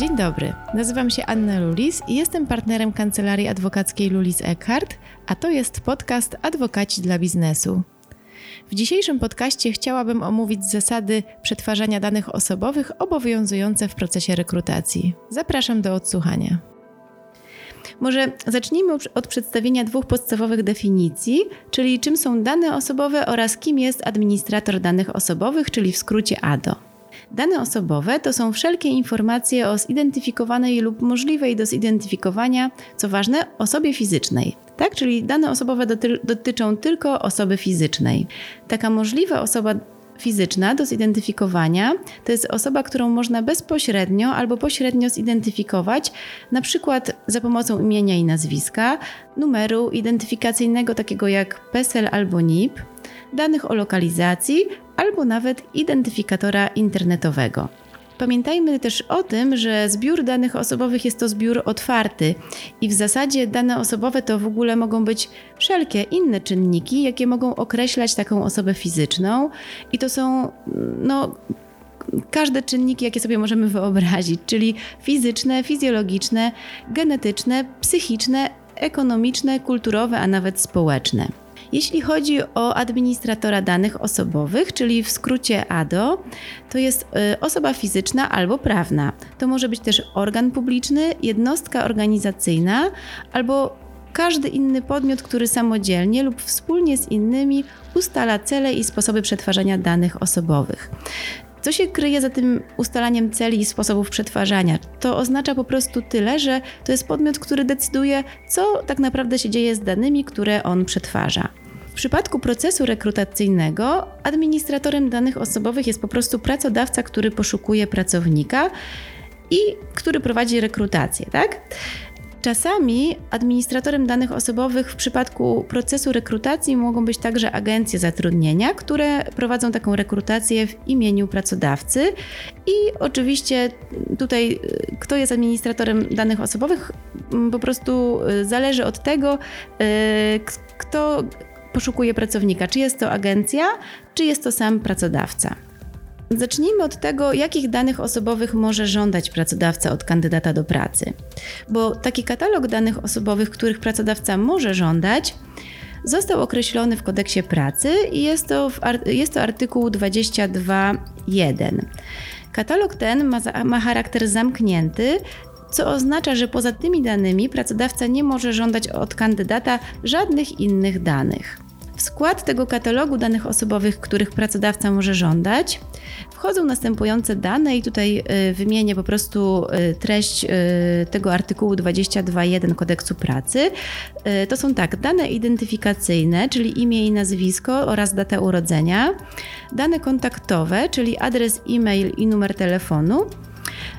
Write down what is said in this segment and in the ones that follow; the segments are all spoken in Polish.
Dzień dobry, nazywam się Anna Lulis i jestem partnerem kancelarii adwokackiej Lulis Eckhart, a to jest podcast Adwokaci dla biznesu. W dzisiejszym podcaście chciałabym omówić zasady przetwarzania danych osobowych obowiązujące w procesie rekrutacji. Zapraszam do odsłuchania. Może zacznijmy od przedstawienia dwóch podstawowych definicji, czyli czym są dane osobowe oraz kim jest administrator danych osobowych, czyli w skrócie ADO. Dane osobowe to są wszelkie informacje o zidentyfikowanej lub możliwej do zidentyfikowania, co ważne, osobie fizycznej. Tak, czyli dane osobowe doty dotyczą tylko osoby fizycznej. Taka możliwa osoba fizyczna do zidentyfikowania to jest osoba, którą można bezpośrednio albo pośrednio zidentyfikować, na przykład za pomocą imienia i nazwiska, numeru identyfikacyjnego takiego jak PESEL albo NIP, danych o lokalizacji albo nawet identyfikatora internetowego. Pamiętajmy też o tym, że zbiór danych osobowych jest to zbiór otwarty i w zasadzie dane osobowe to w ogóle mogą być wszelkie inne czynniki, jakie mogą określać taką osobę fizyczną i to są no każde czynniki, jakie sobie możemy wyobrazić, czyli fizyczne, fizjologiczne, genetyczne, psychiczne, ekonomiczne, kulturowe, a nawet społeczne. Jeśli chodzi o administratora danych osobowych, czyli w skrócie ADO, to jest y, osoba fizyczna albo prawna. To może być też organ publiczny, jednostka organizacyjna albo każdy inny podmiot, który samodzielnie lub wspólnie z innymi ustala cele i sposoby przetwarzania danych osobowych. Co się kryje za tym ustalaniem celi i sposobów przetwarzania? To oznacza po prostu tyle, że to jest podmiot, który decyduje, co tak naprawdę się dzieje z danymi, które on przetwarza. W przypadku procesu rekrutacyjnego administratorem danych osobowych jest po prostu pracodawca, który poszukuje pracownika i który prowadzi rekrutację, tak? Czasami administratorem danych osobowych w przypadku procesu rekrutacji mogą być także agencje zatrudnienia, które prowadzą taką rekrutację w imieniu pracodawcy. I oczywiście tutaj, y, kto jest administratorem danych osobowych, po prostu y, zależy od tego, y, kto poszukuje pracownika. Czy jest to agencja, czy jest to sam pracodawca. Zacznijmy od tego, jakich danych osobowych może żądać pracodawca od kandydata do pracy. Bo taki katalog danych osobowych, których pracodawca może żądać, został określony w kodeksie pracy i jest to, jest to artykuł 22.1. Katalog ten ma, ma charakter zamknięty, co oznacza, że poza tymi danymi pracodawca nie może żądać od kandydata żadnych innych danych. W skład tego katalogu danych osobowych, których pracodawca może żądać, wchodzą następujące dane i tutaj y, wymienię po prostu y, treść y, tego artykułu 22.1 kodeksu pracy. To są tak, dane identyfikacyjne, czyli imię i nazwisko oraz data urodzenia, dane kontaktowe, czyli adres e-mail i numer telefonu,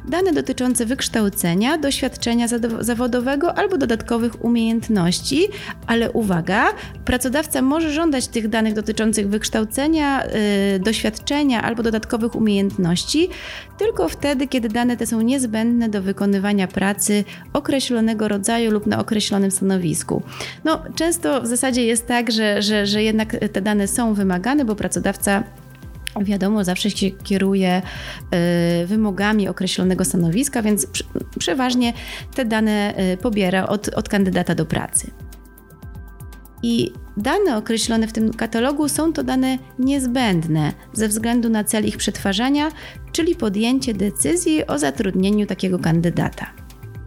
dane dotyczące wykształcenia, doświadczenia zawodowego albo dodatkowych umiejętności, ale uwaga, pracodawca może żądać tych danych dotyczących wykształcenia, yy, doświadczenia albo dodatkowych umiejętności tylko wtedy, kiedy dane te są niezbędne do wykonywania pracy określonego rodzaju lub na określonym stanowisku. No, często w zasadzie jest tak, że, że, że jednak te dane są wymagane, bo pracodawca wiadomo, zawsze się kieruje y, wymogami określonego stanowiska, więc przeważnie te dane y, pobiera od, od kandydata do pracy. I dane określone w tym katalogu są to dane niezbędne ze względu na cel ich przetwarzania, czyli podjęcie decyzji o zatrudnieniu takiego kandydata.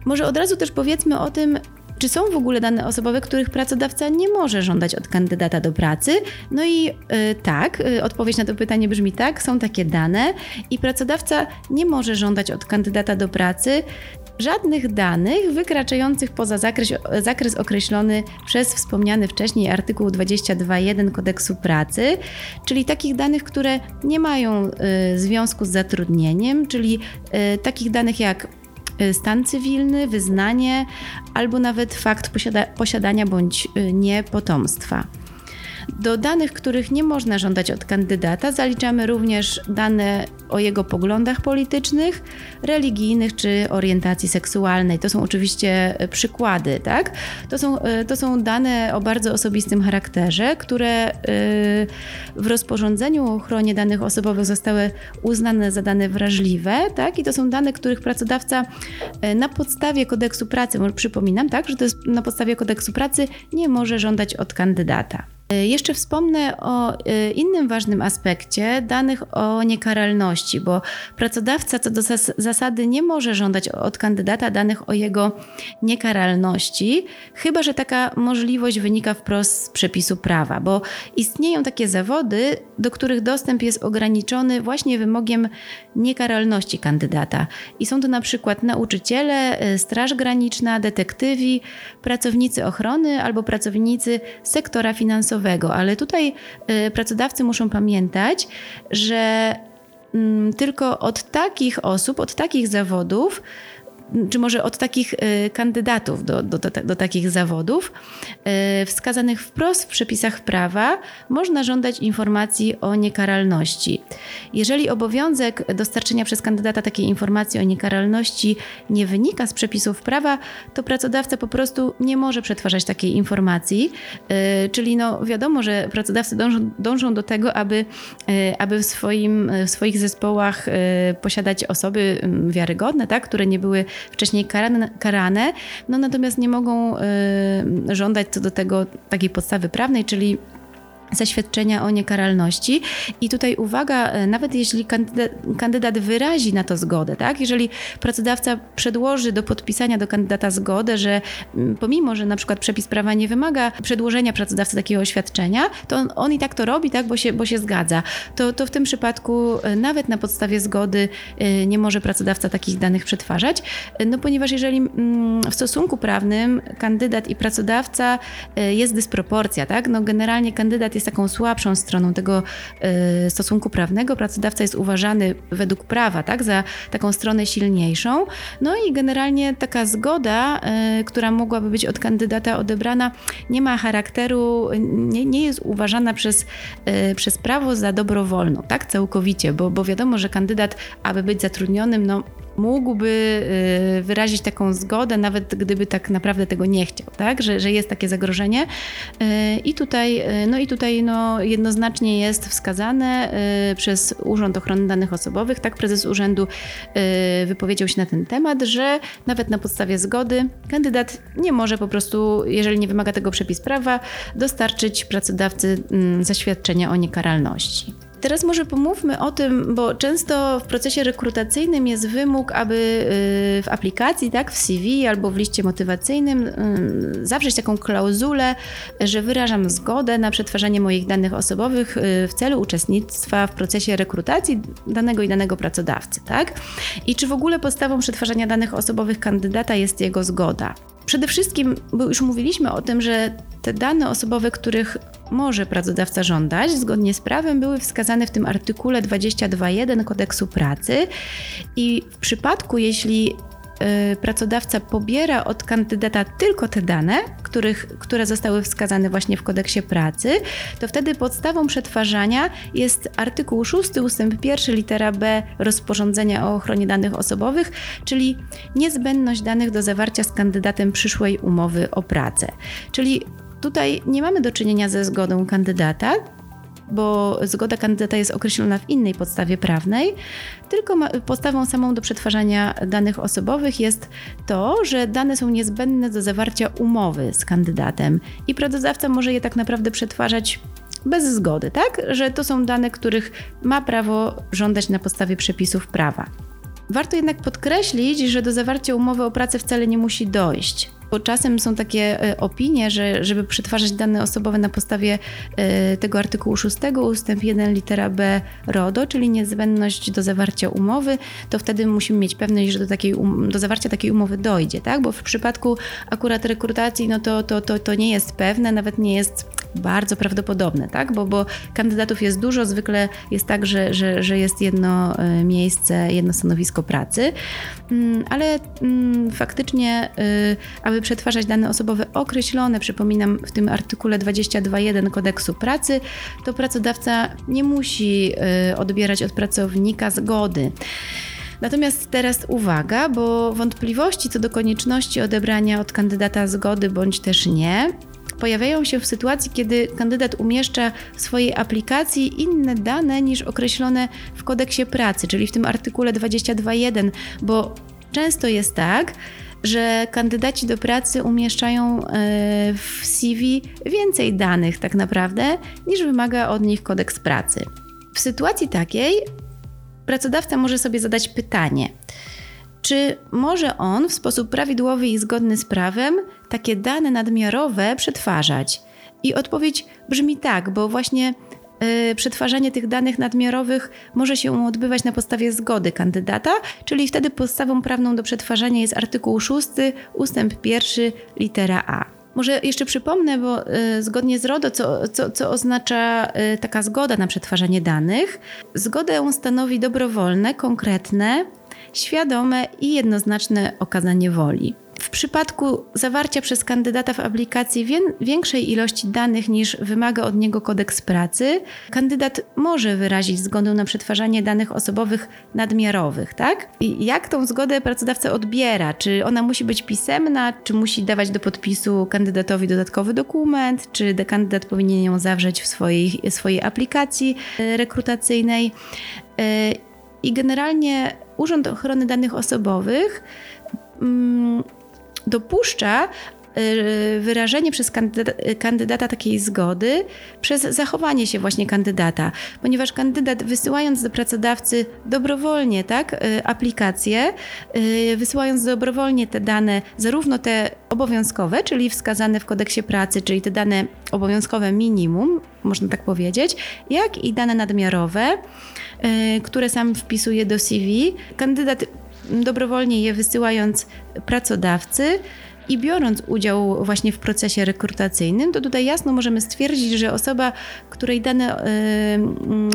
Może od razu też powiedzmy o tym, czy są w ogóle dane osobowe, których pracodawca nie może żądać od kandydata do pracy? No i y, tak, y, odpowiedź na to pytanie brzmi tak, są takie dane i pracodawca nie może żądać od kandydata do pracy żadnych danych wykraczających poza zakres, zakres określony przez wspomniany wcześniej artykuł 22.1 kodeksu pracy, czyli takich danych, które nie mają y, związku z zatrudnieniem, czyli y, takich danych jak stan cywilny, wyznanie albo nawet fakt posiada posiadania bądź y, nie potomstwa. Do danych, których nie można żądać od kandydata, zaliczamy również dane o jego poglądach politycznych, religijnych czy orientacji seksualnej. To są oczywiście przykłady, tak? To są, to są dane o bardzo osobistym charakterze, które w rozporządzeniu o ochronie danych osobowych zostały uznane za dane wrażliwe, tak? I to są dane, których pracodawca na podstawie kodeksu pracy, przypominam, tak, że to jest na podstawie kodeksu pracy nie może żądać od kandydata. E, jeszcze wspomnę o e, innym ważnym aspekcie danych o niekaralności, bo pracodawca co do zasady nie może żądać od kandydata danych o jego niekaralności, chyba że taka możliwość wynika wprost z przepisu prawa, bo istnieją takie zawody, do których dostęp jest ograniczony właśnie wymogiem niekaralności kandydata. I są to na przykład nauczyciele, e, Straż Graniczna, detektywi, pracownicy ochrony albo pracownicy sektora finansowego ale tutaj y, pracodawcy muszą pamiętać, że mm, tylko od takich osób, od takich zawodów czy może od takich y, kandydatów do, do, do, do takich zawodów, y, wskazanych wprost w przepisach prawa, można żądać informacji o niekaralności. Jeżeli obowiązek dostarczenia przez kandydata takiej informacji o niekaralności nie wynika z przepisów prawa, to pracodawca po prostu nie może przetwarzać takiej informacji. Y, czyli no wiadomo, że pracodawcy dążą, dążą do tego, aby, aby w, swoim, w swoich zespołach posiadać osoby mm, wiarygodne, tak, które nie były wcześniej karane, karane. No natomiast nie mogą y, żądać co do tego takiej podstawy prawnej, czyli zaświadczenia o niekaralności. I tutaj uwaga, e, nawet jeśli kandydat, kandydat, wyrazi na to zgodę, tak? Jeżeli pracodawca przedłoży do podpisania do kandydata zgodę, że mm, pomimo, że na przykład przepis prawa nie wymaga przedłożenia pracodawcy takiego oświadczenia, to on, on, i tak to robi, tak? Bo się, bo się zgadza. To, to w tym przypadku e, nawet na podstawie zgody e, nie może pracodawca takich danych przetwarzać, no ponieważ jeżeli mm, w stosunku prawnym kandydat i pracodawca jest dysproporcja, tak? No generalnie kandydat jest taką słabszą stroną tego y, stosunku prawnego. Pracodawca jest uważany według prawa tak, za taką stronę silniejszą. No i generalnie taka zgoda, y, która mogłaby być od kandydata odebrana, nie ma charakteru, nie, nie jest uważana przez, y, przez prawo za dobrowolną, tak, całkowicie, bo, bo wiadomo, że kandydat, aby być zatrudnionym, no mógłby y, wyrazić taką zgodę, nawet gdyby tak naprawdę tego nie chciał, tak? że, że jest takie zagrożenie. Y, I tutaj, y, no i tutaj no, jednoznacznie jest wskazane przez Urząd Ochrony Danych Osobowych, tak, prezes urzędu wypowiedział się na ten temat, że nawet na podstawie zgody kandydat nie może po prostu, jeżeli nie wymaga tego przepis prawa, dostarczyć pracodawcy mm, zaświadczenia o niekaralności. Teraz może pomówmy o tym, bo często w procesie rekrutacyjnym jest wymóg, aby y, w aplikacji, tak, w CV albo w liście motywacyjnym y, zawrzeć taką klauzulę, że wyrażam zgodę na przetwarzanie moich danych osobowych y, w celu uczestnictwa w procesie rekrutacji danego i danego pracodawcy, tak? I czy w ogóle podstawą przetwarzania danych osobowych kandydata jest jego zgoda? Przede wszystkim, bo już mówiliśmy o tym, że te dane osobowe, których może pracodawca żądać, zgodnie z prawem, były wskazane w tym artykule 22.1 kodeksu pracy i w przypadku, jeśli pracodawca pobiera od kandydata tylko te dane, których, które zostały wskazane właśnie w kodeksie pracy, to wtedy podstawą przetwarzania jest artykuł 6 ustęp 1 litera B rozporządzenia o ochronie danych osobowych, czyli niezbędność danych do zawarcia z kandydatem przyszłej umowy o pracę. Czyli tutaj nie mamy do czynienia ze zgodą kandydata, bo zgoda kandydata jest określona w innej podstawie prawnej, tylko podstawą samą do przetwarzania danych osobowych jest to, że dane są niezbędne do zawarcia umowy z kandydatem i pracodawca może je tak naprawdę przetwarzać bez zgody, tak? Że to są dane, których ma prawo żądać na podstawie przepisów prawa. Warto jednak podkreślić, że do zawarcia umowy o pracę wcale nie musi dojść. Bo czasem są takie e, opinie, że żeby przetwarzać dane osobowe na podstawie e, tego artykułu 6 ustęp 1 litera B RODO, czyli niezbędność do zawarcia umowy, to wtedy musimy mieć pewność, że do, takiej um do zawarcia takiej umowy dojdzie, tak? Bo w przypadku akurat rekrutacji, no to, to, to, to nie jest pewne, nawet nie jest bardzo prawdopodobne, tak? Bo, bo kandydatów jest dużo, zwykle jest tak, że, że, że jest jedno e, miejsce, jedno stanowisko pracy, mm, ale mm, faktycznie, y, aby przetwarzać dane osobowe określone, przypominam, w tym artykule 22.1 kodeksu pracy, to pracodawca nie musi y, odbierać od pracownika zgody. Natomiast teraz uwaga, bo wątpliwości co do konieczności odebrania od kandydata zgody bądź też nie pojawiają się w sytuacji, kiedy kandydat umieszcza w swojej aplikacji inne dane niż określone w kodeksie pracy, czyli w tym artykule 22.1, bo często jest tak, że kandydaci do pracy umieszczają e, w CV więcej danych tak naprawdę niż wymaga od nich kodeks pracy. W sytuacji takiej pracodawca może sobie zadać pytanie, czy może on w sposób prawidłowy i zgodny z prawem takie dane nadmiarowe przetwarzać? I odpowiedź brzmi tak, bo właśnie yy, przetwarzanie tych danych nadmiarowych może się odbywać na podstawie zgody kandydata, czyli wtedy podstawą prawną do przetwarzania jest artykuł 6 ustęp 1 litera A. Może jeszcze przypomnę, bo y, zgodnie z RODO, co, co, co oznacza y, taka zgoda na przetwarzanie danych? Zgodę stanowi dobrowolne, konkretne, świadome i jednoznaczne okazanie woli. W przypadku zawarcia przez kandydata w aplikacji większej ilości danych niż wymaga od niego kodeks pracy, kandydat może wyrazić zgodę na przetwarzanie danych osobowych nadmiarowych, tak? I jak tą zgodę pracodawca odbiera? Czy ona musi być pisemna, czy musi dawać do podpisu kandydatowi dodatkowy dokument, czy kandydat powinien ją zawrzeć w swojej, swojej aplikacji e, rekrutacyjnej? E, I generalnie Urząd Ochrony Danych Osobowych mm, dopuszcza wyrażenie przez kandydata, takiej zgody przez zachowanie się właśnie kandydata, ponieważ kandydat wysyłając do pracodawcy dobrowolnie tak, y, aplikację, y, wysyłając dobrowolnie te dane, zarówno te obowiązkowe, czyli wskazane w kodeksie pracy, czyli te dane obowiązkowe minimum, można tak powiedzieć, jak i dane nadmiarowe, które sam wpisuje do CV, kandydat dobrowolnie je wysyłając pracodawcy, i biorąc udział właśnie w procesie rekrutacyjnym, to tutaj jasno możemy stwierdzić, że osoba, której dane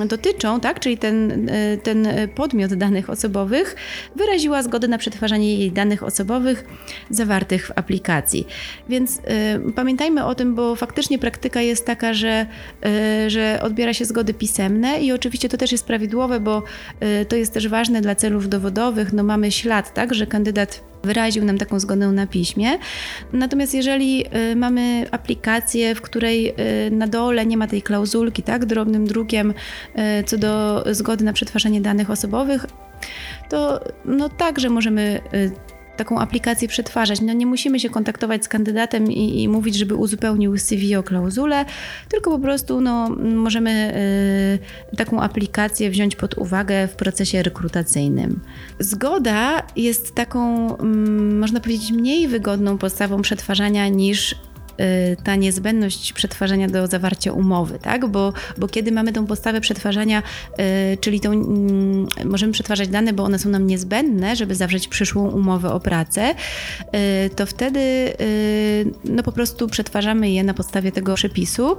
y, dotyczą, tak, czyli ten, y, ten podmiot danych osobowych, wyraziła zgodę na przetwarzanie jej danych osobowych zawartych w aplikacji. Więc y, pamiętajmy o tym, bo faktycznie praktyka jest taka, że, że odbiera się zgody pisemne i oczywiście to też jest prawidłowe, bo to jest też ważne dla celów dowodowych. No mamy ślad, tak, że kandydat wyraził nam taką zgodę na piśmie. Natomiast jeżeli y, mamy aplikację, w której y, na dole nie ma tej klauzulki, tak, drobnym drukiem y, co do zgody na przetwarzanie danych osobowych, to no także możemy taką aplikację przetwarzać. No nie musimy się kontaktować z kandydatem i, i mówić, żeby uzupełnił CV o klauzulę, tylko po prostu no, możemy y, taką aplikację wziąć pod uwagę w procesie rekrutacyjnym. Zgoda jest taką, mm, można powiedzieć, mniej wygodną podstawą przetwarzania niż ta niezbędność przetwarzania do zawarcia umowy, tak? Bo, bo kiedy mamy tą postawę przetwarzania, y, czyli tą, mm, możemy przetwarzać dane, bo one są nam niezbędne, żeby zawrzeć przyszłą umowę o pracę, y, to wtedy no po prostu przetwarzamy je na podstawie tego przepisu.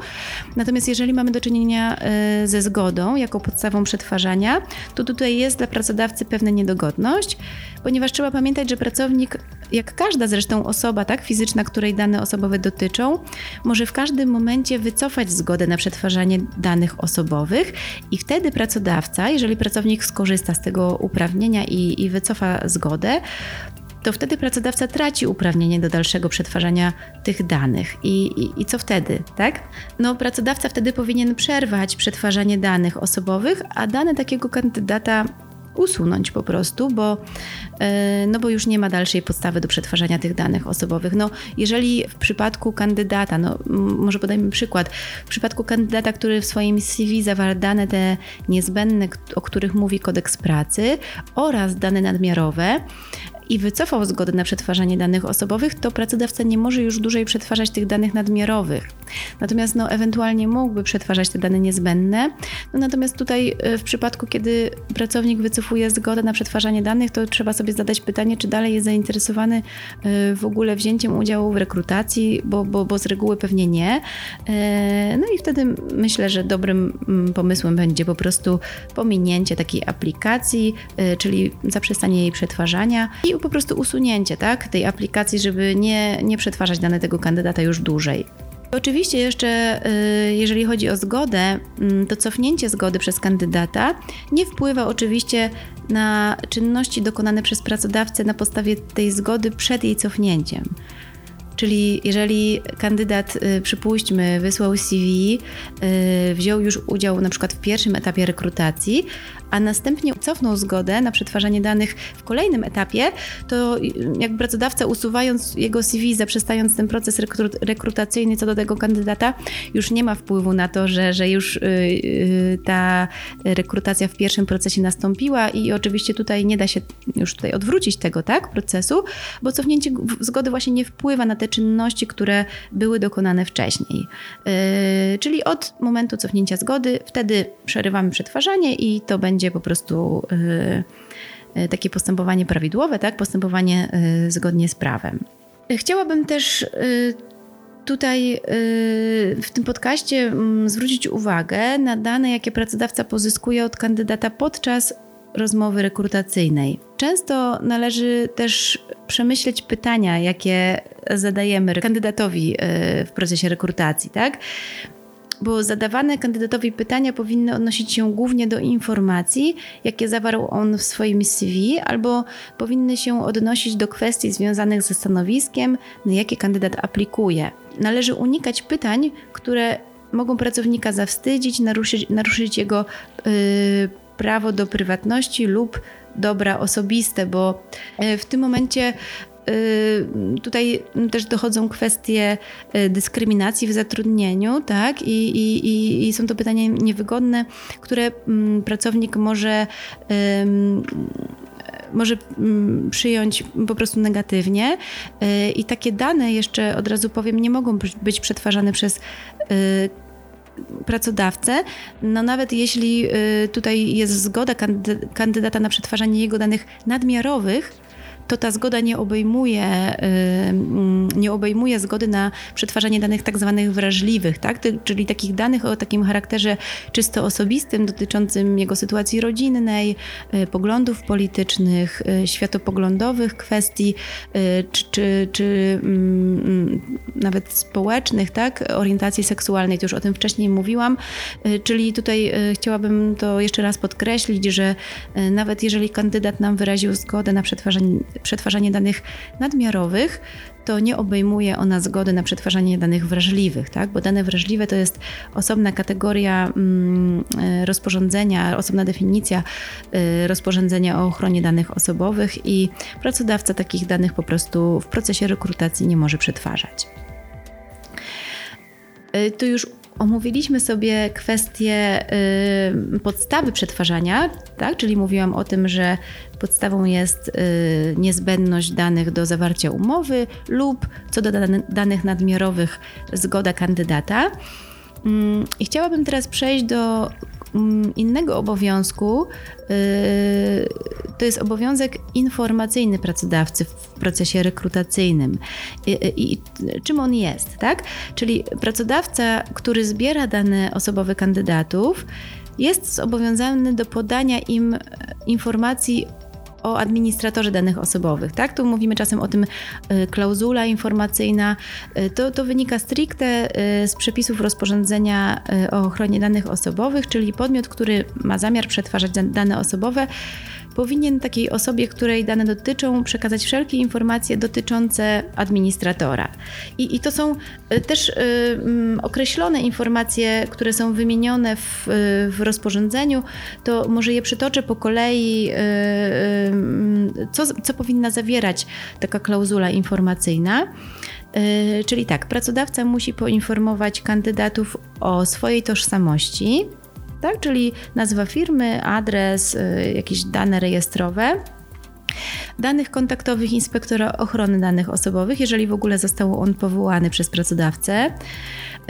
Natomiast jeżeli mamy do czynienia ze zgodą jako podstawą przetwarzania, to tutaj jest dla pracodawcy pewna niedogodność, ponieważ trzeba pamiętać, że pracownik, jak każda zresztą osoba, tak, fizyczna, której dane osobowe dotyczą, może w każdym momencie wycofać zgodę na przetwarzanie danych osobowych i wtedy pracodawca, jeżeli pracownik skorzysta z tego uprawnienia i, i wycofa zgodę, to wtedy pracodawca traci uprawnienie do dalszego przetwarzania tych danych. I, i, I, co wtedy, tak? No, pracodawca wtedy powinien przerwać przetwarzanie danych osobowych, a dane takiego kandydata usunąć po prostu, bo, e, no bo już nie ma dalszej podstawy do przetwarzania tych danych osobowych. No, jeżeli w przypadku kandydata, no, może podajmy przykład, w przypadku kandydata, który w swoim CV zawarł dane te niezbędne, o których mówi kodeks pracy oraz dane nadmiarowe, i wycofał zgodę na przetwarzanie danych osobowych, to pracodawca nie może już dłużej przetwarzać tych danych nadmiarowych. Natomiast no, ewentualnie mógłby przetwarzać te dane niezbędne. No, natomiast tutaj e, w przypadku, kiedy pracownik wycofuje zgodę na przetwarzanie danych, to trzeba sobie zadać pytanie, czy dalej jest zainteresowany e, w ogóle wzięciem udziału w rekrutacji, bo, bo, bo z reguły pewnie nie. E, no i wtedy myślę, że dobrym mm, pomysłem będzie po prostu pominięcie takiej aplikacji, czyli zaprzestanie jej przetwarzania i po prostu usunięcie tak, tej aplikacji, żeby nie, nie przetwarzać dane tego kandydata już dłużej. Oczywiście jeszcze, y, jeżeli chodzi o zgodę, mm, to cofnięcie zgody przez kandydata nie wpływa oczywiście na czynności dokonane przez pracodawcę na podstawie tej zgody przed jej cofnięciem. Czyli jeżeli kandydat, y, przypuśćmy, wysłał CV, y, wziął już udział na przykład w pierwszym etapie rekrutacji, a następnie cofnął zgodę na przetwarzanie danych w kolejnym etapie, to jakby pracodawca usuwając jego CV, zaprzestając ten proces rekrutacyjny co do tego kandydata, już nie ma wpływu na to, że, że już ta rekrutacja w pierwszym procesie nastąpiła i oczywiście tutaj nie da się już tutaj odwrócić tego, tak, procesu, bo cofnięcie zgody właśnie nie wpływa na te czynności, które były dokonane wcześniej. Yy, czyli od momentu cofnięcia zgody, wtedy przerywamy przetwarzanie i to będzie po prostu y, y, takie postępowanie prawidłowe, tak? postępowanie y, zgodnie z prawem. Chciałabym też tutaj w tym podcaście mm, zwrócić uwagę na dane, jakie pracodawca pozyskuje od kandydata podczas rozmowy rekrutacyjnej. Często należy też przemyśleć pytania, jakie zadajemy kandydatowi w procesie rekrutacji, tak? bo zadawane kandydatowi pytania powinny odnosić się głównie do informacji, jakie zawarł on w swoim CV, albo powinny się odnosić do kwestii związanych ze stanowiskiem, na jakie kandydat aplikuje. Należy unikać pytań, które mogą pracownika zawstydzić, naruszyć, naruszyć jego yy, prawo do prywatności lub dobra osobiste, bo y, w tym momencie Y, tutaj też dochodzą kwestie y, dyskryminacji w zatrudnieniu, tak? I, i, i są to pytania niewygodne, które mm, pracownik może może mm, przyjąć po prostu negatywnie. I takie dane, jeszcze od razu powiem, nie mogą być przetwarzane przez pracodawcę, no nawet jeśli tutaj jest zgoda kandydata na przetwarzanie jego danych nadmiarowych, to ta zgoda nie obejmuje, mm, nie obejmuje zgody na przetwarzanie danych tak zwanych wrażliwych, tak? czyli takich danych o takim charakterze czysto osobistym, dotyczącym jego sytuacji rodzinnej, y, poglądów politycznych, y, światopoglądowych kwestii, y, czy, czy, czy mm, nawet społecznych, tak? orientacji seksualnej, to już o tym wcześniej mówiłam, czyli tutaj chciałabym to jeszcze raz podkreślić, że nawet jeżeli kandydat nam wyraził zgodę na przetwarzanie przetwarzanie danych nadmiarowych, to nie obejmuje ona zgody na przetwarzanie danych wrażliwych, tak? bo dane wrażliwe to jest osobna kategoria mm, e, rozporządzenia, osobna definicja e, rozporządzenia o ochronie danych osobowych i pracodawca takich danych po prostu w procesie rekrutacji nie może przetwarzać. E, tu już Omówiliśmy sobie kwestię y, podstawy przetwarzania, tak? czyli mówiłam o tym, że podstawą jest y, niezbędność danych do zawarcia umowy lub co do danych nadmiarowych zgoda kandydata. Mm, I chciałabym teraz przejść do innego obowiązku. Y, to jest obowiązek informacyjny pracodawcy w procesie rekrutacyjnym. I, i, czym on jest, tak? Czyli pracodawca, który zbiera dane osobowe kandydatów, jest zobowiązany do podania im informacji o administratorze danych osobowych, tak? Tu mówimy czasem o tym y, klauzula informacyjna. Y, to, to wynika stricte y, z przepisów rozporządzenia o ochronie danych osobowych, czyli podmiot, który ma zamiar przetwarzać dane osobowe, powinien takiej osobie, której dane dotyczą, przekazać wszelkie informacje dotyczące administratora. I, i to są e, też y, określone informacje, które są wymienione w, w rozporządzeniu. To może je przytoczę po kolei, y, y, co, co powinna zawierać taka klauzula informacyjna. Czyli tak, pracodawca musi poinformować kandydatów o swojej tożsamości, tak? czyli nazwa firmy, adres, y, jakieś dane rejestrowe danych kontaktowych inspektora ochrony danych osobowych, jeżeli w ogóle został on powołany przez pracodawcę,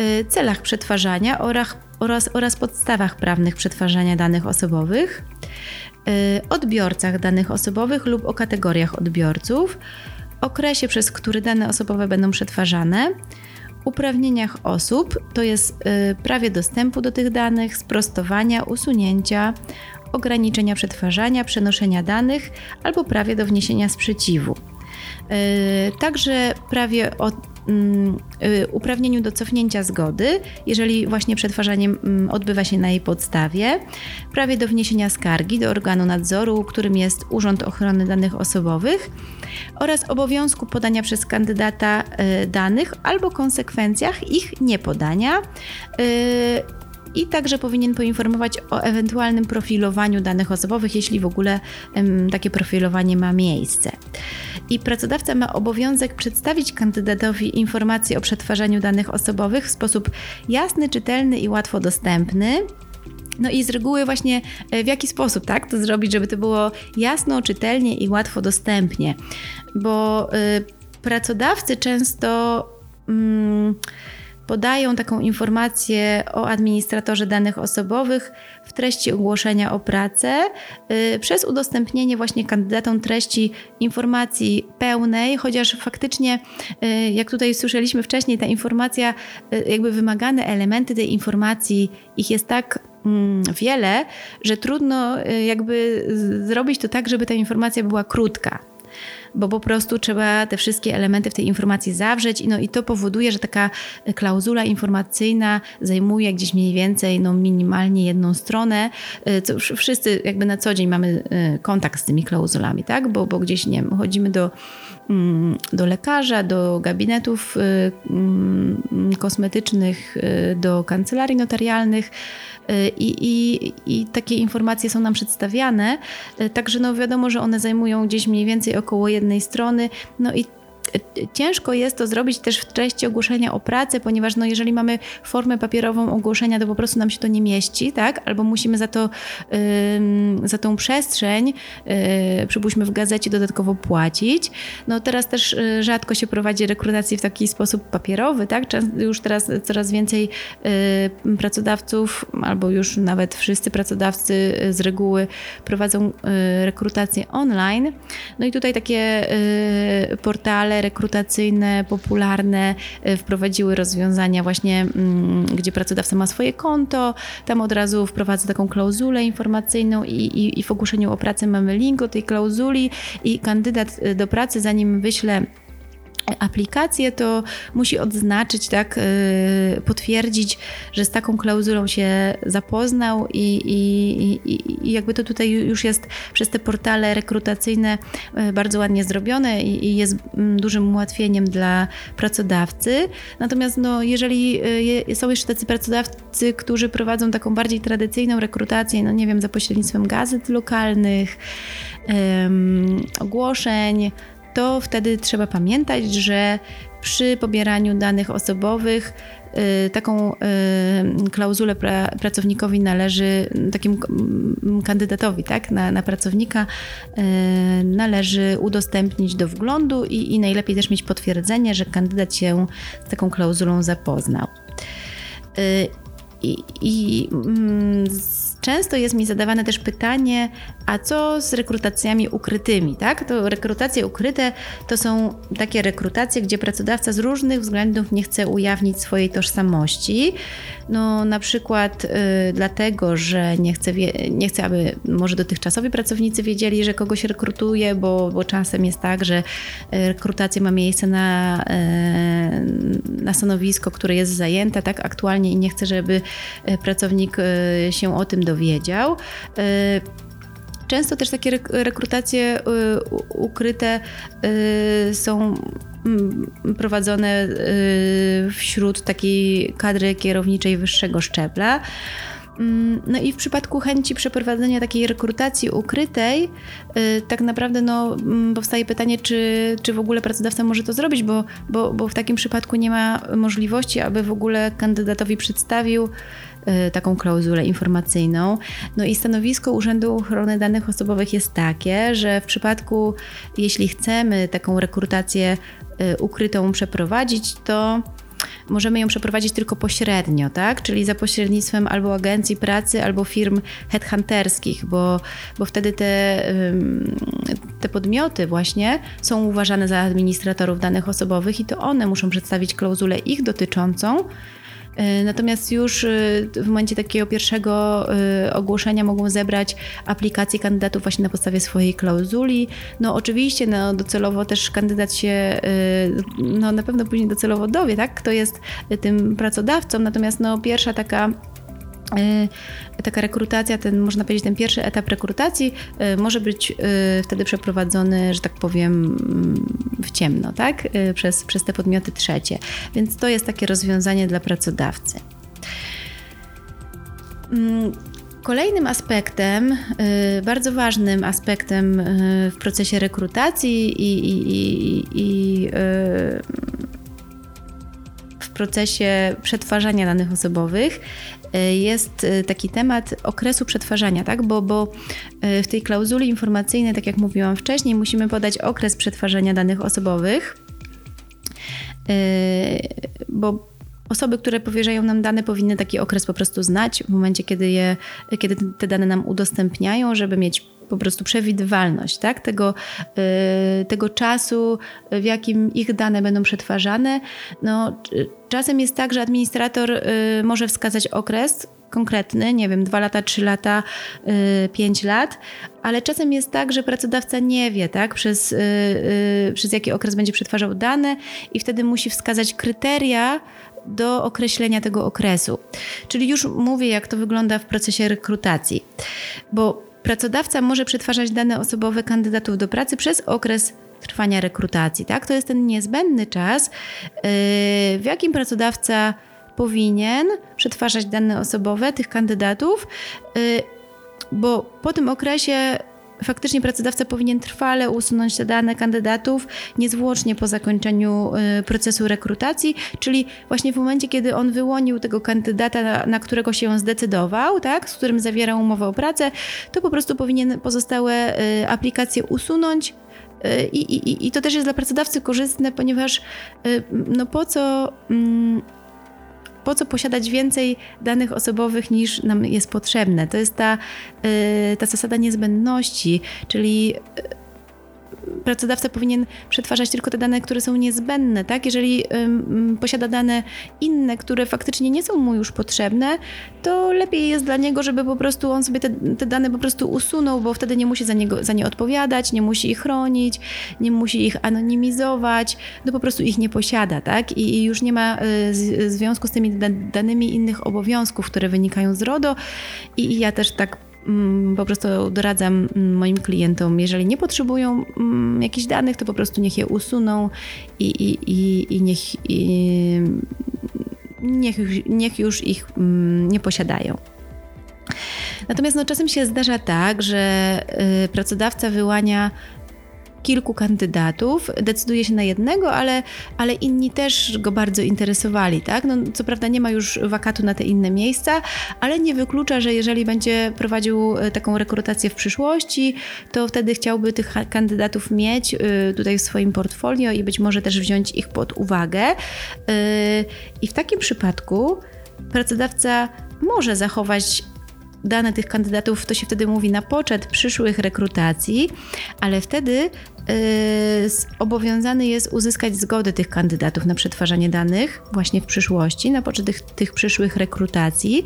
y, celach przetwarzania oraz, oraz, oraz podstawach prawnych przetwarzania danych osobowych, y, odbiorcach danych osobowych lub o kategoriach odbiorców, okresie, przez który dane osobowe będą przetwarzane, uprawnieniach osób, to jest y, prawie dostępu do tych danych, sprostowania, usunięcia, ograniczenia przetwarzania, przenoszenia danych albo prawie do wniesienia sprzeciwu. Y, także prawie o uprawnieniu do cofnięcia zgody, jeżeli właśnie przetwarzanie mm, odbywa się na jej podstawie, prawie do wniesienia skargi do organu nadzoru, którym jest Urząd Ochrony Danych Osobowych oraz obowiązku podania przez kandydata y, danych albo konsekwencjach ich niepodania i także powinien poinformować o ewentualnym profilowaniu danych osobowych, jeśli w ogóle takie profilowanie ma miejsce. I pracodawca ma obowiązek przedstawić kandydatowi informacje o przetwarzaniu danych osobowych w sposób jasny, czytelny i łatwo dostępny. No i z reguły właśnie e, w jaki sposób tak to zrobić, żeby to było jasno, czytelnie i łatwo dostępnie, bo y, pracodawcy często. Y, podają taką informację o administratorze danych osobowych w treści ogłoszenia o pracę yy, przez udostępnienie właśnie kandydatom treści informacji pełnej, chociaż faktycznie, yy, jak tutaj słyszeliśmy wcześniej, ta informacja, yy, jakby wymagane elementy tej informacji, ich jest tak mm, wiele, że trudno y, jakby zrobić to tak, żeby ta informacja była krótka bo po prostu trzeba te wszystkie elementy w tej informacji zawrzeć no i to powoduje, że taka klauzula informacyjna zajmuje gdzieś mniej więcej no minimalnie jedną stronę. Y, co wszyscy jakby na co dzień mamy y, kontakt z tymi klauzulami, tak? Bo, bo gdzieś, nie wiem, chodzimy do do lekarza, do gabinetów y, mm, kosmetycznych, do kancelarii notarialnych, i, i, i takie informacje są nam przedstawiane. Także no wiadomo, że one zajmują gdzieś mniej więcej około jednej strony. No i Ciężko jest to zrobić też w treści ogłoszenia o pracę, ponieważ no, jeżeli mamy formę papierową ogłoszenia, to po prostu nam się to nie mieści, tak? Albo musimy za to, za tą przestrzeń, yy, przypuśćmy w gazecie, dodatkowo płacić. No teraz też yy, rzadko się prowadzi rekrutację w taki sposób papierowy, tak? Już teraz coraz więcej yy, pracodawców, albo już nawet wszyscy pracodawcy y, z reguły prowadzą rekrutację online. No i tutaj takie yy, rekrutacyjne, popularne y, wprowadziły rozwiązania właśnie, mm, gdzie pracodawca ma swoje konto, tam od razu wprowadza taką klauzulę informacyjną i, i, i w ogłoszeniu o pracę mamy link tej klauzuli i kandydat y, do pracy, zanim wyśle aplikację, to musi odznaczyć, tak, y, potwierdzić, że z taką klauzulą się zapoznał i, i, i, i jakby to tutaj już jest przez te portale rekrutacyjne y, bardzo ładnie zrobione i, jest mm, dużym ułatwieniem dla pracodawcy. Natomiast no, jeżeli y, są jeszcze tacy pracodawcy, którzy prowadzą taką bardziej tradycyjną rekrutację, no nie wiem, za pośrednictwem gazet lokalnych, ogłoszeń, to wtedy trzeba pamiętać, że przy pobieraniu danych osobowych y, taką y, klauzulę pra, pracownikowi należy, takim kandydatowi tak, na, na pracownika y, należy udostępnić do wglądu i, i najlepiej też mieć potwierdzenie, że kandydat się z taką klauzulą zapoznał. I, i mm, często jest mi zadawane też pytanie, a co z rekrutacjami ukrytymi, tak? To rekrutacje ukryte to są takie rekrutacje, gdzie pracodawca z różnych względów nie chce ujawnić swojej tożsamości. No na przykład y, dlatego, że nie chce, nie chce, aby może dotychczasowi pracownicy wiedzieli, że kogoś rekrutuje, bo, bo czasem jest tak, że y, rekrutacja ma miejsce na, y, na stanowisko, które jest zajęte tak aktualnie i nie chce, żeby y, pracownik y, się o tym dowiedział. Y, Często też takie rekrutacje y, ukryte y, są mm, prowadzone wśród takiej kadry kierowniczej wyższego szczebla. Mm, no i w przypadku chęci przeprowadzenia takiej rekrutacji ukrytej, y, tak naprawdę no, mm, powstaje pytanie, czy, czy w ogóle pracodawca może to zrobić, bo, bo, bo w takim przypadku nie ma możliwości, aby w ogóle kandydatowi przedstawił y, taką klauzulę informacyjną. No i stanowisko Urzędu Ochrony Danych Osobowych jest takie, że w przypadku, jeśli chcemy taką rekrutację y, ukrytą przeprowadzić, to możemy ją przeprowadzić tylko pośrednio, tak? Czyli za pośrednictwem albo agencji pracy, albo firm headhunterskich, bo, bo wtedy te, te podmioty właśnie są uważane za administratorów danych osobowych i to one muszą przedstawić klauzulę ich dotyczącą, natomiast już e, w momencie takiego pierwszego e, ogłoszenia mogą zebrać aplikacje kandydatów właśnie na podstawie swojej klauzuli. No oczywiście no, docelowo też kandydat się no, na pewno później docelowo dowie, tak, kto jest tym pracodawcą. Natomiast no, pierwsza taka taka rekrutacja, ten można powiedzieć, ten pierwszy etap rekrutacji y, może być y, wtedy przeprowadzony, że tak powiem, w ciemno, tak? Przez, przez te podmioty trzecie. Więc to jest takie rozwiązanie dla pracodawcy. Mm, kolejnym aspektem, bardzo ważnym aspektem w procesie rekrutacji i, i, i, i procesie przetwarzania danych osobowych E, jest e, taki temat okresu przetwarzania, tak? Bo, bo e, w tej klauzuli informacyjnej, tak jak mówiłam wcześniej, musimy podać okres przetwarzania danych osobowych, bo osoby, które powierzają nam dane, powinny taki okres po prostu znać w momencie, kiedy, je, kiedy te dane nam udostępniają, żeby mieć po prostu przewidywalność tak? tego, tego czasu, w jakim ich dane będą przetwarzane. No, Czasem jest tak, że administrator y, może wskazać okres konkretny, nie wiem, 2 lata, 3 lata, y, 5 lat, ale czasem jest tak, że pracodawca nie wie, tak, przez, y, y, przez jaki okres będzie przetwarzał dane i wtedy musi wskazać kryteria, do określenia tego okresu. Czyli już mówię, jak to wygląda w procesie rekrutacji, bo pracodawca może przetwarzać dane osobowe kandydatów do pracy przez okres trwania rekrutacji. Tak? To jest ten niezbędny czas, yy, w jakim pracodawca powinien przetwarzać dane osobowe tych kandydatów, yy, bo po tym okresie faktycznie pracodawca powinien trwale usunąć te dane kandydatów niezwłocznie po zakończeniu yy, procesu rekrutacji, czyli właśnie w momencie, kiedy on wyłonił tego kandydata, na, którego się zdecydował, tak, z którym zawierał umowę o pracę, to po prostu powinien pozostałe aplikacje usunąć, i, i, I to też jest dla pracodawcy korzystne, ponieważ y, no po co mm, po co posiadać więcej danych osobowych niż nam jest potrzebne. To jest ta, y, ta zasada niezbędności, czyli y, pracodawca powinien przetwarzać tylko te dane, które są niezbędne, tak? Jeżeli posiada dane inne, które faktycznie nie są mu już potrzebne, to lepiej jest dla niego, żeby po prostu on sobie te, te dane po prostu usunął, bo wtedy nie musi za, niego, za nie odpowiadać, nie musi ich chronić, nie musi ich anonimizować, no po prostu ich nie posiada, tak? I, i już nie ma y, z, związku z tymi danymi innych obowiązków, które wynikają z RODO i, i ja też tak po prostu doradzam mm, moim klientom, jeżeli nie potrzebują mm, jakichś danych, to po prostu niech je usuną i, i, i, i niech, niech, niech już ich nie posiadają. Natomiast no, czasem się zdarza tak, że y, pracodawca wyłania kilku kandydatów, decyduje się na jednego, ale, ale inni też go bardzo interesowali, tak? No, co prawda nie ma już wakatu na te inne miejsca, ale nie wyklucza, że jeżeli będzie prowadził e, taką rekrutację w przyszłości, to wtedy chciałby tych kandydatów mieć e, tutaj w swoim portfolio i być może też wziąć ich pod uwagę. E, I w takim przypadku pracodawca może zachować dane tych kandydatów, to się wtedy mówi na poczet przyszłych rekrutacji, ale wtedy yy, obowiązany jest uzyskać zgodę tych kandydatów na przetwarzanie danych właśnie w przyszłości, na poczet tych, tych przyszłych rekrutacji.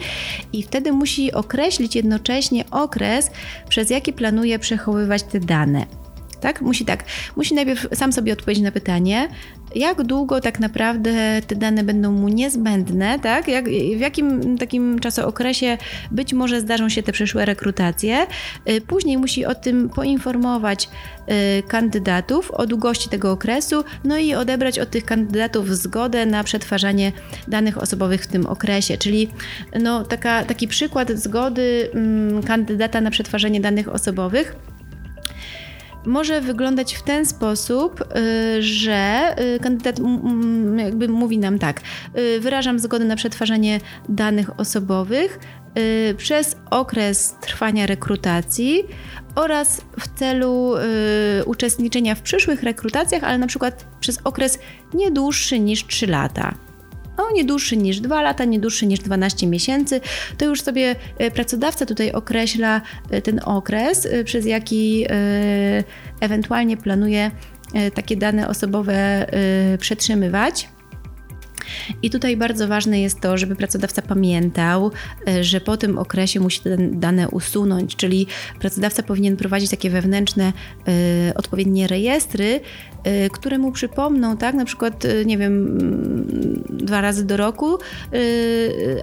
I wtedy musi określić jednocześnie okres, przez jaki planuje przechowywać te dane tak? Musi tak, musi najpierw sam sobie odpowiedzieć na pytanie, jak długo tak naprawdę te dane będą mu niezbędne, tak? Jak, w jakim takim czasookresie być może zdarzą się te przyszłe rekrutacje. Y, później musi o tym poinformować y, kandydatów o długości tego okresu, no i odebrać od tych kandydatów zgodę na przetwarzanie danych osobowych w tym okresie. Czyli no, taka, taki przykład zgody mm, kandydata na przetwarzanie danych osobowych może wyglądać w ten sposób, y, że y, kandydat jakby mówi nam tak: y, wyrażam zgodę na przetwarzanie danych osobowych przez okres trwania rekrutacji oraz w celu uczestniczenia w przyszłych rekrutacjach, ale na przykład przez okres nie dłuższy niż 3 lata no, nie dłuższy niż 2 lata, nie dłuższy niż 12 miesięcy, to już sobie e, pracodawca tutaj określa e, ten okres, e, przez jaki ewentualnie planuje takie dane osobowe przetrzymywać. I tutaj bardzo ważne jest to, żeby pracodawca pamiętał, e, że po tym okresie musi te dane usunąć, czyli pracodawca powinien prowadzić takie wewnętrzne, y, odpowiednie rejestry, y, które mu przypomną, tak, na przykład, nie wiem, mm, dwa razy do roku,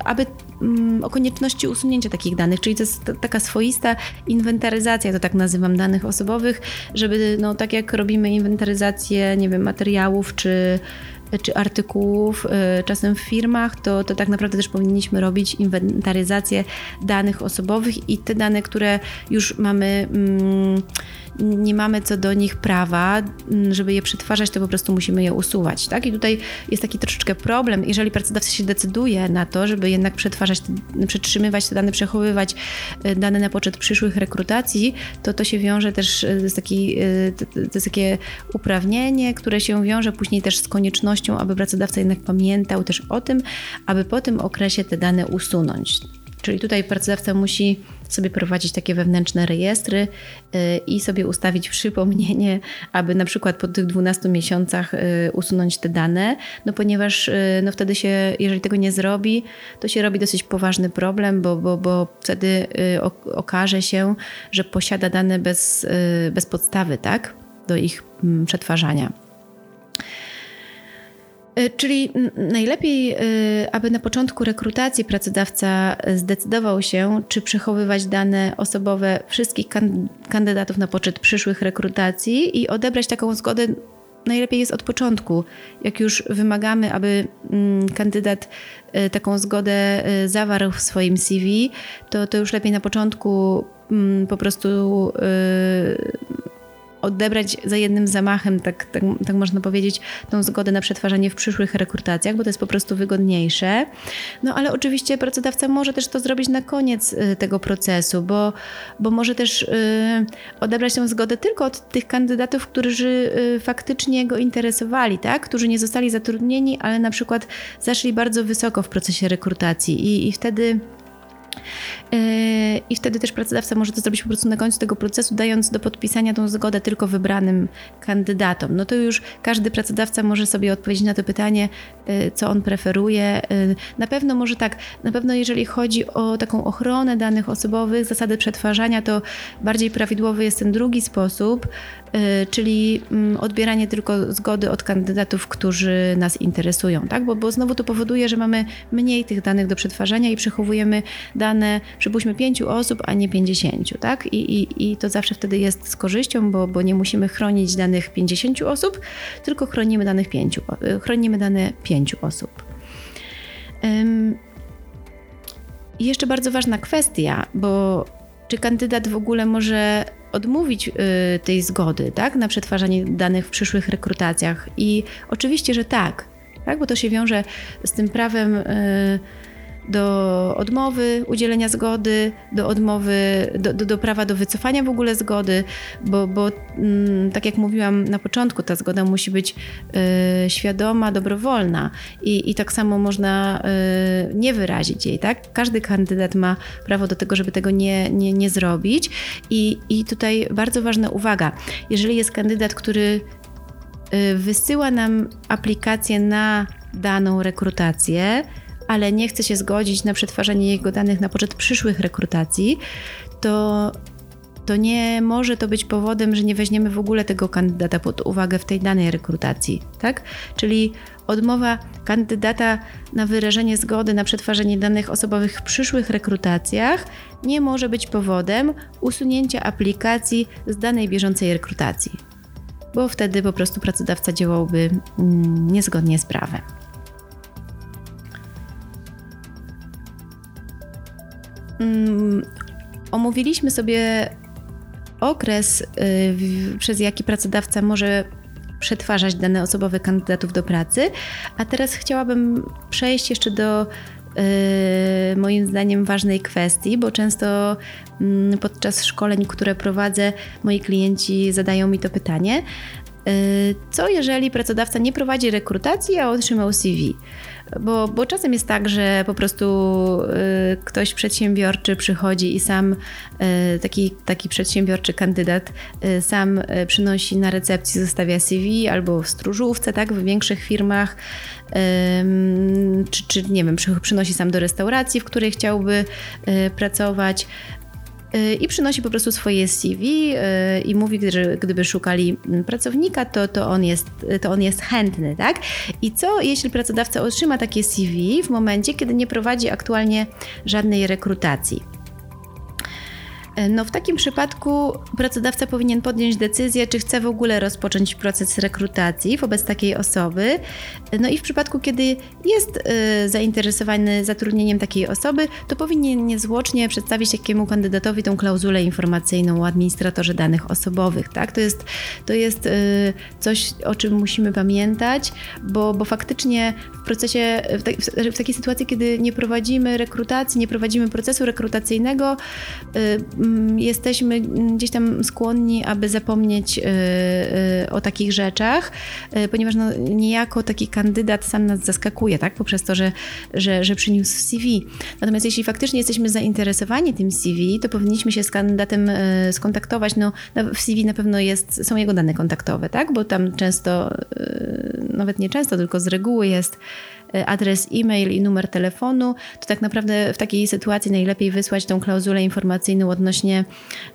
aby mm, o konieczności usunięcia takich danych, czyli to jest taka swoista inwentaryzacja, to tak nazywam, danych osobowych, żeby, no tak jak robimy inwentaryzację, nie wiem, materiałów czy czy artykułów, y, czasem w firmach, to, to tak naprawdę też powinniśmy robić inwentaryzację danych osobowych i te dane, które już mamy. Mm, nie mamy co do nich prawa, żeby je przetwarzać, to po prostu musimy je usuwać. Tak? I tutaj jest taki troszeczkę problem, jeżeli pracodawca się decyduje na to, żeby jednak przetwarzać, przetrzymywać te dane, przechowywać y, dane na poczet przyszłych rekrutacji, to to się wiąże też y, z taki, y, to jest takie uprawnienie, które się wiąże później też z koniecznością, aby pracodawca jednak pamiętał też o tym, aby po tym okresie te dane usunąć. Czyli tutaj pracodawca musi sobie prowadzić takie wewnętrzne rejestry y, i sobie ustawić przypomnienie, aby na przykład po tych 12 miesiącach y, usunąć te dane, no ponieważ y, no wtedy się, jeżeli tego nie zrobi, to się robi dosyć poważny problem, bo, bo, bo wtedy okaże się, że posiada dane bez, bez podstawy, tak, do ich mm, przetwarzania. E, czyli najlepiej, e, aby na początku rekrutacji pracodawca zdecydował się, czy przechowywać dane osobowe wszystkich kandydatów na poczet przyszłych rekrutacji i odebrać taką zgodę najlepiej jest od początku. Jak już wymagamy, aby kandydat e, taką zgodę zawarł w swoim CV, to, to już lepiej na początku po prostu odebrać za jednym zamachem, tak, tak, tak można powiedzieć, tą zgodę na przetwarzanie w przyszłych rekrutacjach, bo to jest po prostu wygodniejsze. No ale oczywiście pracodawca może też to zrobić na koniec y, tego procesu, bo, bo może też y, odebrać tę zgodę tylko od tych kandydatów, którzy y, faktycznie go interesowali, tak? którzy nie zostali zatrudnieni, ale na przykład zaszli bardzo wysoko w procesie rekrutacji i, i wtedy I wtedy też pracodawca może to zrobić po prostu na końcu tego procesu, dając do podpisania tą zgodę tylko wybranym kandydatom. No to już każdy pracodawca może sobie odpowiedzieć na to pytanie, yy, co on preferuje. Yy, na pewno może tak, na pewno jeżeli chodzi o taką ochronę danych osobowych, zasady przetwarzania, to bardziej prawidłowy jest ten drugi sposób, czyli mm, odbieranie tylko zgody od kandydatów, którzy nas interesują, tak? Bo, bo znowu to powoduje, że mamy mniej tych danych do przetwarzania i przechowujemy dane, przypuśćmy, pięciu osób, a nie pięćdziesięciu, tak? I, i, I to zawsze wtedy jest z korzyścią, bo, bo nie musimy chronić danych pięćdziesięciu osób, tylko chronimy danych pięciu, chronimy dane pięciu osób. Um, jeszcze bardzo ważna kwestia, bo czy kandydat w ogóle może odmówić y, tej zgody tak, na przetwarzanie danych w przyszłych rekrutacjach? I oczywiście, że tak, tak bo to się wiąże z tym prawem. Y, do odmowy udzielenia zgody, do odmowy, do, do, do prawa do wycofania w ogóle zgody, bo, bo mm, tak jak mówiłam na początku, ta zgoda musi być y, świadoma, dobrowolna i, i tak samo można y, nie wyrazić jej, tak? Każdy kandydat ma prawo do tego, żeby tego nie, nie, nie zrobić i, i tutaj bardzo ważna uwaga, jeżeli jest kandydat, który y, wysyła nam aplikację na daną rekrutację, ale nie chce się zgodzić na przetwarzanie jego danych na poczet przyszłych rekrutacji, to to nie może to być powodem, że nie weźmiemy w ogóle tego kandydata pod uwagę w tej danej rekrutacji, tak? Czyli odmowa kandydata na wyrażenie zgody na przetwarzanie danych osobowych w przyszłych rekrutacjach nie może być powodem usunięcia aplikacji z danej bieżącej rekrutacji, bo wtedy po prostu pracodawca działałby mm, niezgodnie z prawem. Mm, omówiliśmy sobie okres, y, przez jaki pracodawca może przetwarzać dane osobowe kandydatów do pracy, a teraz chciałabym przejść jeszcze do y, moim zdaniem ważnej kwestii, bo często mm, podczas szkoleń, które prowadzę, moi klienci zadają mi to pytanie. Y, co jeżeli pracodawca nie prowadzi rekrutacji, a otrzymał CV? Bo, bo czasem jest tak, że po prostu y, ktoś przedsiębiorczy przychodzi i sam y, taki, taki przedsiębiorczy kandydat y, sam y, przynosi na recepcji, zostawia CV albo w stróżówce, tak, w większych firmach, czy, czy nie wiem, przynosi sam do restauracji, w której chciałby y, pracować. Y, i przynosi po prostu swoje CV y, i mówi, że gdyby szukali mm, pracownika, to, to, on jest, to on jest chętny, tak? I co jeśli pracodawca otrzyma takie CV w momencie, kiedy nie prowadzi aktualnie żadnej rekrutacji? E, no w takim przypadku pracodawca powinien podjąć decyzję, czy chce w ogóle rozpocząć proces rekrutacji wobec takiej osoby. E, no i w przypadku, kiedy jest y, zainteresowany zatrudnieniem takiej osoby, to powinien niezwłocznie przedstawić takiemu kandydatowi tą klauzulę informacyjną o administratorze danych osobowych. Tak? To jest, to jest coś, o czym musimy pamiętać, bo, bo faktycznie w procesie, w, ta, w takiej sytuacji, kiedy nie prowadzimy rekrutacji, nie prowadzimy procesu rekrutacyjnego, jesteśmy gdzieś tam skłonni, aby zapomnieć y, y, o takich rzeczach, y, ponieważ no, niejako taki kandydat sam nas zaskakuje, tak? Poprzez to, że, że, że przyniósł CV. Natomiast jeśli faktycznie jesteśmy zainteresowani tym CV, to powinniśmy się z kandydatem skontaktować. No, w CV na pewno jest, są jego dane kontaktowe, tak? Bo tam często, nawet nie często, tylko z reguły jest adres e-mail i numer telefonu, to tak naprawdę w takiej sytuacji najlepiej wysłać tą klauzulę informacyjną odnośnie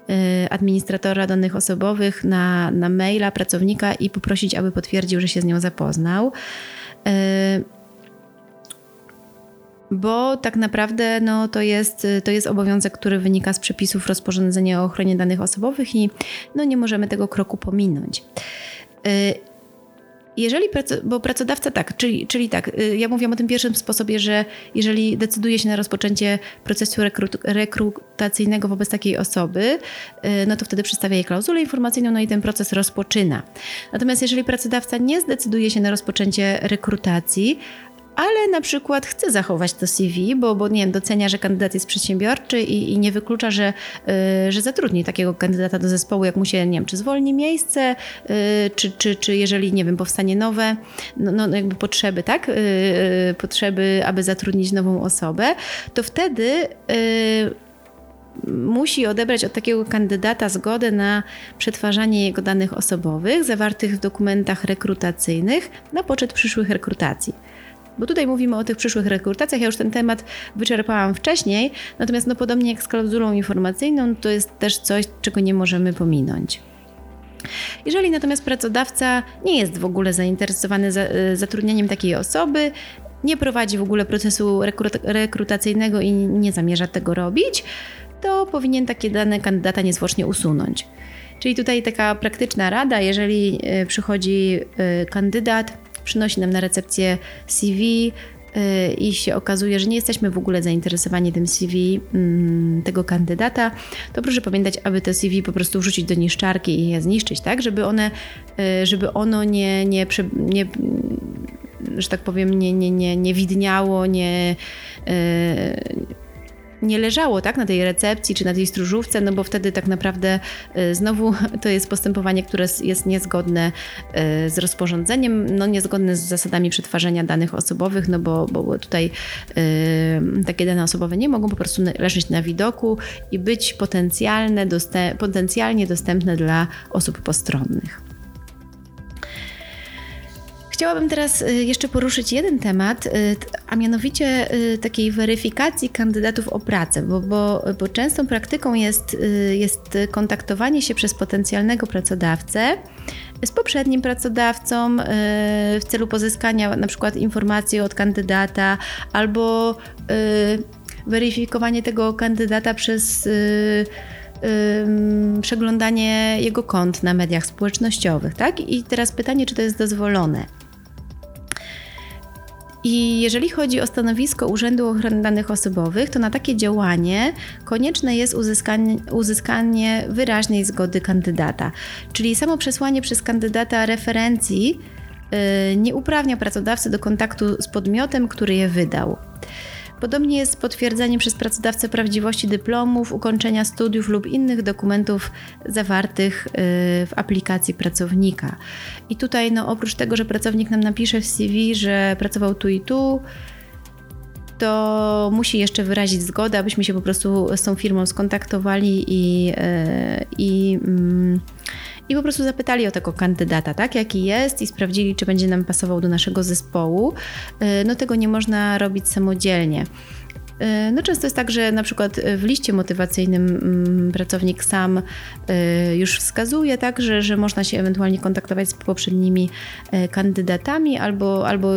e, administratora danych osobowych na, na maila pracownika i poprosić, aby potwierdził, że się z nią zapoznał e, bo tak naprawdę no, to, jest, to jest obowiązek, który wynika z przepisów rozporządzenia o ochronie danych osobowych i no, nie możemy tego kroku pominąć. Jeżeli, bo pracodawca tak, czyli, czyli tak, y, ja mówiłam o tym pierwszym sposobie, że jeżeli decyduje się na rozpoczęcie procesu rekrut, rekrutacyjnego wobec takiej osoby, y, no to wtedy przedstawia jej klauzulę informacyjną, no i ten proces rozpoczyna. Natomiast jeżeli pracodawca nie zdecyduje się na rozpoczęcie rekrutacji, ale na przykład chce zachować to CV, bo, bo nie wiem, docenia, że kandydat jest przedsiębiorczy i, i nie wyklucza, że, yy, że zatrudni takiego kandydata do zespołu, jak mu się, nie wiem, czy zwolni miejsce, yy, czy, czy, czy jeżeli, nie wiem, powstanie nowe, no, no jakby potrzeby, tak? Yy, potrzeby, aby zatrudnić nową osobę, to wtedy y, musi odebrać od takiego kandydata zgodę na przetwarzanie jego danych osobowych zawartych w dokumentach rekrutacyjnych na poczet przyszłych rekrutacji. Bo tutaj mówimy o tych przyszłych rekrutacjach. Ja już ten temat wyczerpałam wcześniej, natomiast no podobnie jak z klauzulą informacyjną, to jest też coś, czego nie możemy pominąć. Jeżeli natomiast pracodawca nie jest w ogóle zainteresowany e, zatrudnieniem takiej osoby, nie prowadzi w ogóle procesu rekrutacyjnego i nie zamierza tego robić, to powinien takie dane kandydata niezwłocznie usunąć. Czyli tutaj taka praktyczna rada, jeżeli e, przychodzi e, kandydat, przynosi nam na recepcję CV y, i się okazuje, że nie jesteśmy w ogóle zainteresowani tym CV mm, tego kandydata, to proszę pamiętać, aby to CV po prostu wrzucić do niszczarki i je zniszczyć, tak, żeby one, y, żeby ono nie, nie, nie że tak powiem, nie, nie, nie, nie widniało, nie, y, nie leżało tak, na tej recepcji czy na tej stróżówce, no bo wtedy tak naprawdę y, znowu to jest postępowanie, które jest niezgodne y, z rozporządzeniem, no niezgodne z zasadami przetwarzania danych osobowych, no bo, bo tutaj y, takie dane osobowe nie mogą po prostu leżeć na widoku i być potencjalne, potencjalnie dostępne dla osób postronnych. Chciałabym teraz y, jeszcze poruszyć jeden temat, y, a mianowicie y, takiej weryfikacji kandydatów o pracę, bo, bo, bo częstą praktyką jest, jest kontaktowanie się przez potencjalnego pracodawcę z poprzednim pracodawcą w celu pozyskania na przykład informacji od kandydata albo weryfikowanie tego kandydata przez przeglądanie jego kont na mediach społecznościowych, tak? I teraz pytanie, czy to jest dozwolone? I jeżeli chodzi o stanowisko Urzędu Ochrony Danych Osobowych, to na takie działanie konieczne jest uzyskanie, uzyskanie wyraźnej zgody kandydata. Czyli samo przesłanie przez kandydata referencji yy, nie uprawnia pracodawcy do kontaktu z podmiotem, który je wydał. Podobnie jest z potwierdzeniem przez pracodawcę prawdziwości dyplomów, ukończenia studiów lub innych dokumentów zawartych y, w aplikacji pracownika. I tutaj, no, oprócz tego, że pracownik nam napisze w CV, że pracował tu i tu, to musi jeszcze wyrazić zgodę, abyśmy się po prostu z tą firmą skontaktowali i, y, i, mm, i po prostu zapytali o tego kandydata, tak, jaki jest i sprawdzili, czy będzie nam pasował do naszego zespołu. Y, no tego nie można robić samodzielnie. Y, no często jest tak, że na przykład w liście motywacyjnym mm, pracownik sam y, już wskazuje, tak, że, że można się ewentualnie kontaktować z poprzednimi kandydatami albo, albo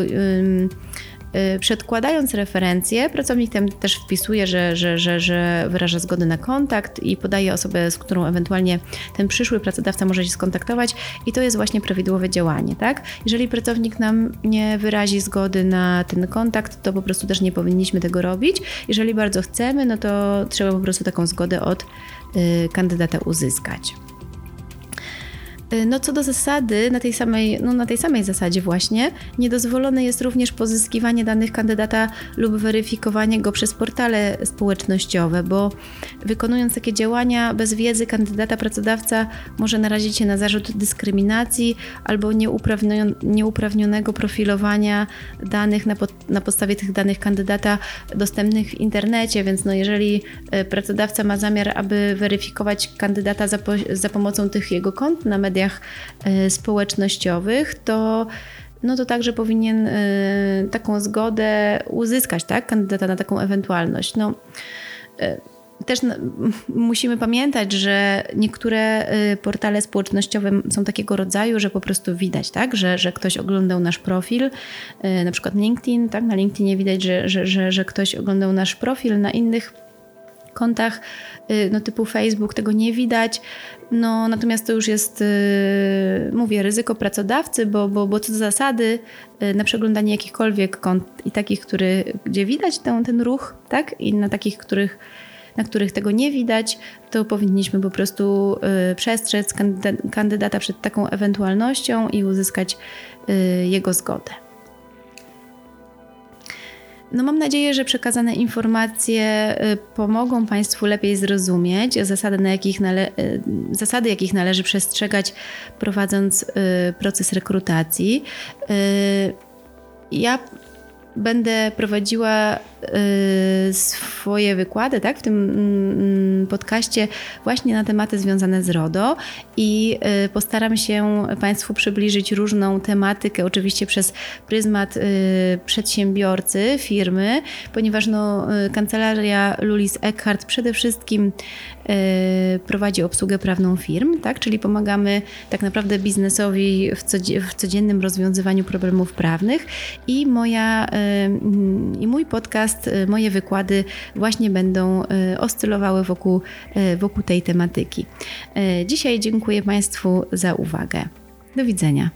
przedkładając referencję, pracownik tam też wpisuje, że, że, że, że wyraża zgodę na kontakt i podaje osobę, z którą ewentualnie ten przyszły pracodawca może się skontaktować i to jest właśnie prawidłowe działanie, tak? Jeżeli pracownik nam nie wyrazi zgody na ten kontakt, to po prostu też nie powinniśmy tego robić. Jeżeli bardzo chcemy, no to trzeba po prostu taką zgodę od y, kandydata uzyskać. Y, no co do zasady, na tej samej, no na tej samej zasadzie właśnie, niedozwolone jest również pozyskiwanie danych kandydata lub weryfikowanie go przez portale społecznościowe, bo wykonując takie działania bez wiedzy kandydata pracodawca może narazić się na zarzut dyskryminacji albo nieuprawnionego profilowania danych na, pod, na podstawie tych danych kandydata dostępnych w internecie, więc no jeżeli y, pracodawca ma zamiar, aby weryfikować kandydata za, po, za pomocą tych jego kont na mediach mediach e, społecznościowych, to no to także powinien e, taką zgodę uzyskać, tak, kandydata na taką ewentualność. No, e, też musimy pamiętać, że niektóre portale społecznościowe są takiego rodzaju, że po prostu widać, tak, że, że ktoś oglądał nasz profil, na przykład LinkedIn, tak, na LinkedInie widać, że, że, że, że ktoś oglądał nasz profil, na innych kontach no, typu Facebook tego nie widać. No, natomiast to już jest, y, mówię, ryzyko pracodawcy, bo, bo, bo co do zasady y, na przeglądanie jakichkolwiek kont i takich, który, gdzie widać ten, ten ruch, tak? I na takich, których, na których tego nie widać, to powinniśmy po prostu y, przestrzec kandydata przed taką ewentualnością i uzyskać jego zgodę. No mam nadzieję, że przekazane informacje y, pomogą Państwu lepiej zrozumieć zasady, na jakich nale- y, zasady, jakich należy przestrzegać, prowadząc y, proces rekrutacji. Ja będę prowadziła y, swoje wykłady tak, w tym y, podcaście właśnie na tematy związane z RODO i y, postaram się Państwu przybliżyć różną tematykę, oczywiście przez pryzmat y, przedsiębiorcy, firmy, ponieważ no, kancelaria Lulis Eckhart przede wszystkim prowadzi obsługę prawną firm, tak, czyli pomagamy tak naprawdę biznesowi w, codziennym rozwiązywaniu problemów prawnych i moja i mój podcast, y, moje wykłady właśnie będą y, oscylowały wokół, y, wokół tej tematyki. Dzisiaj dziękuję Państwu za uwagę. Do widzenia.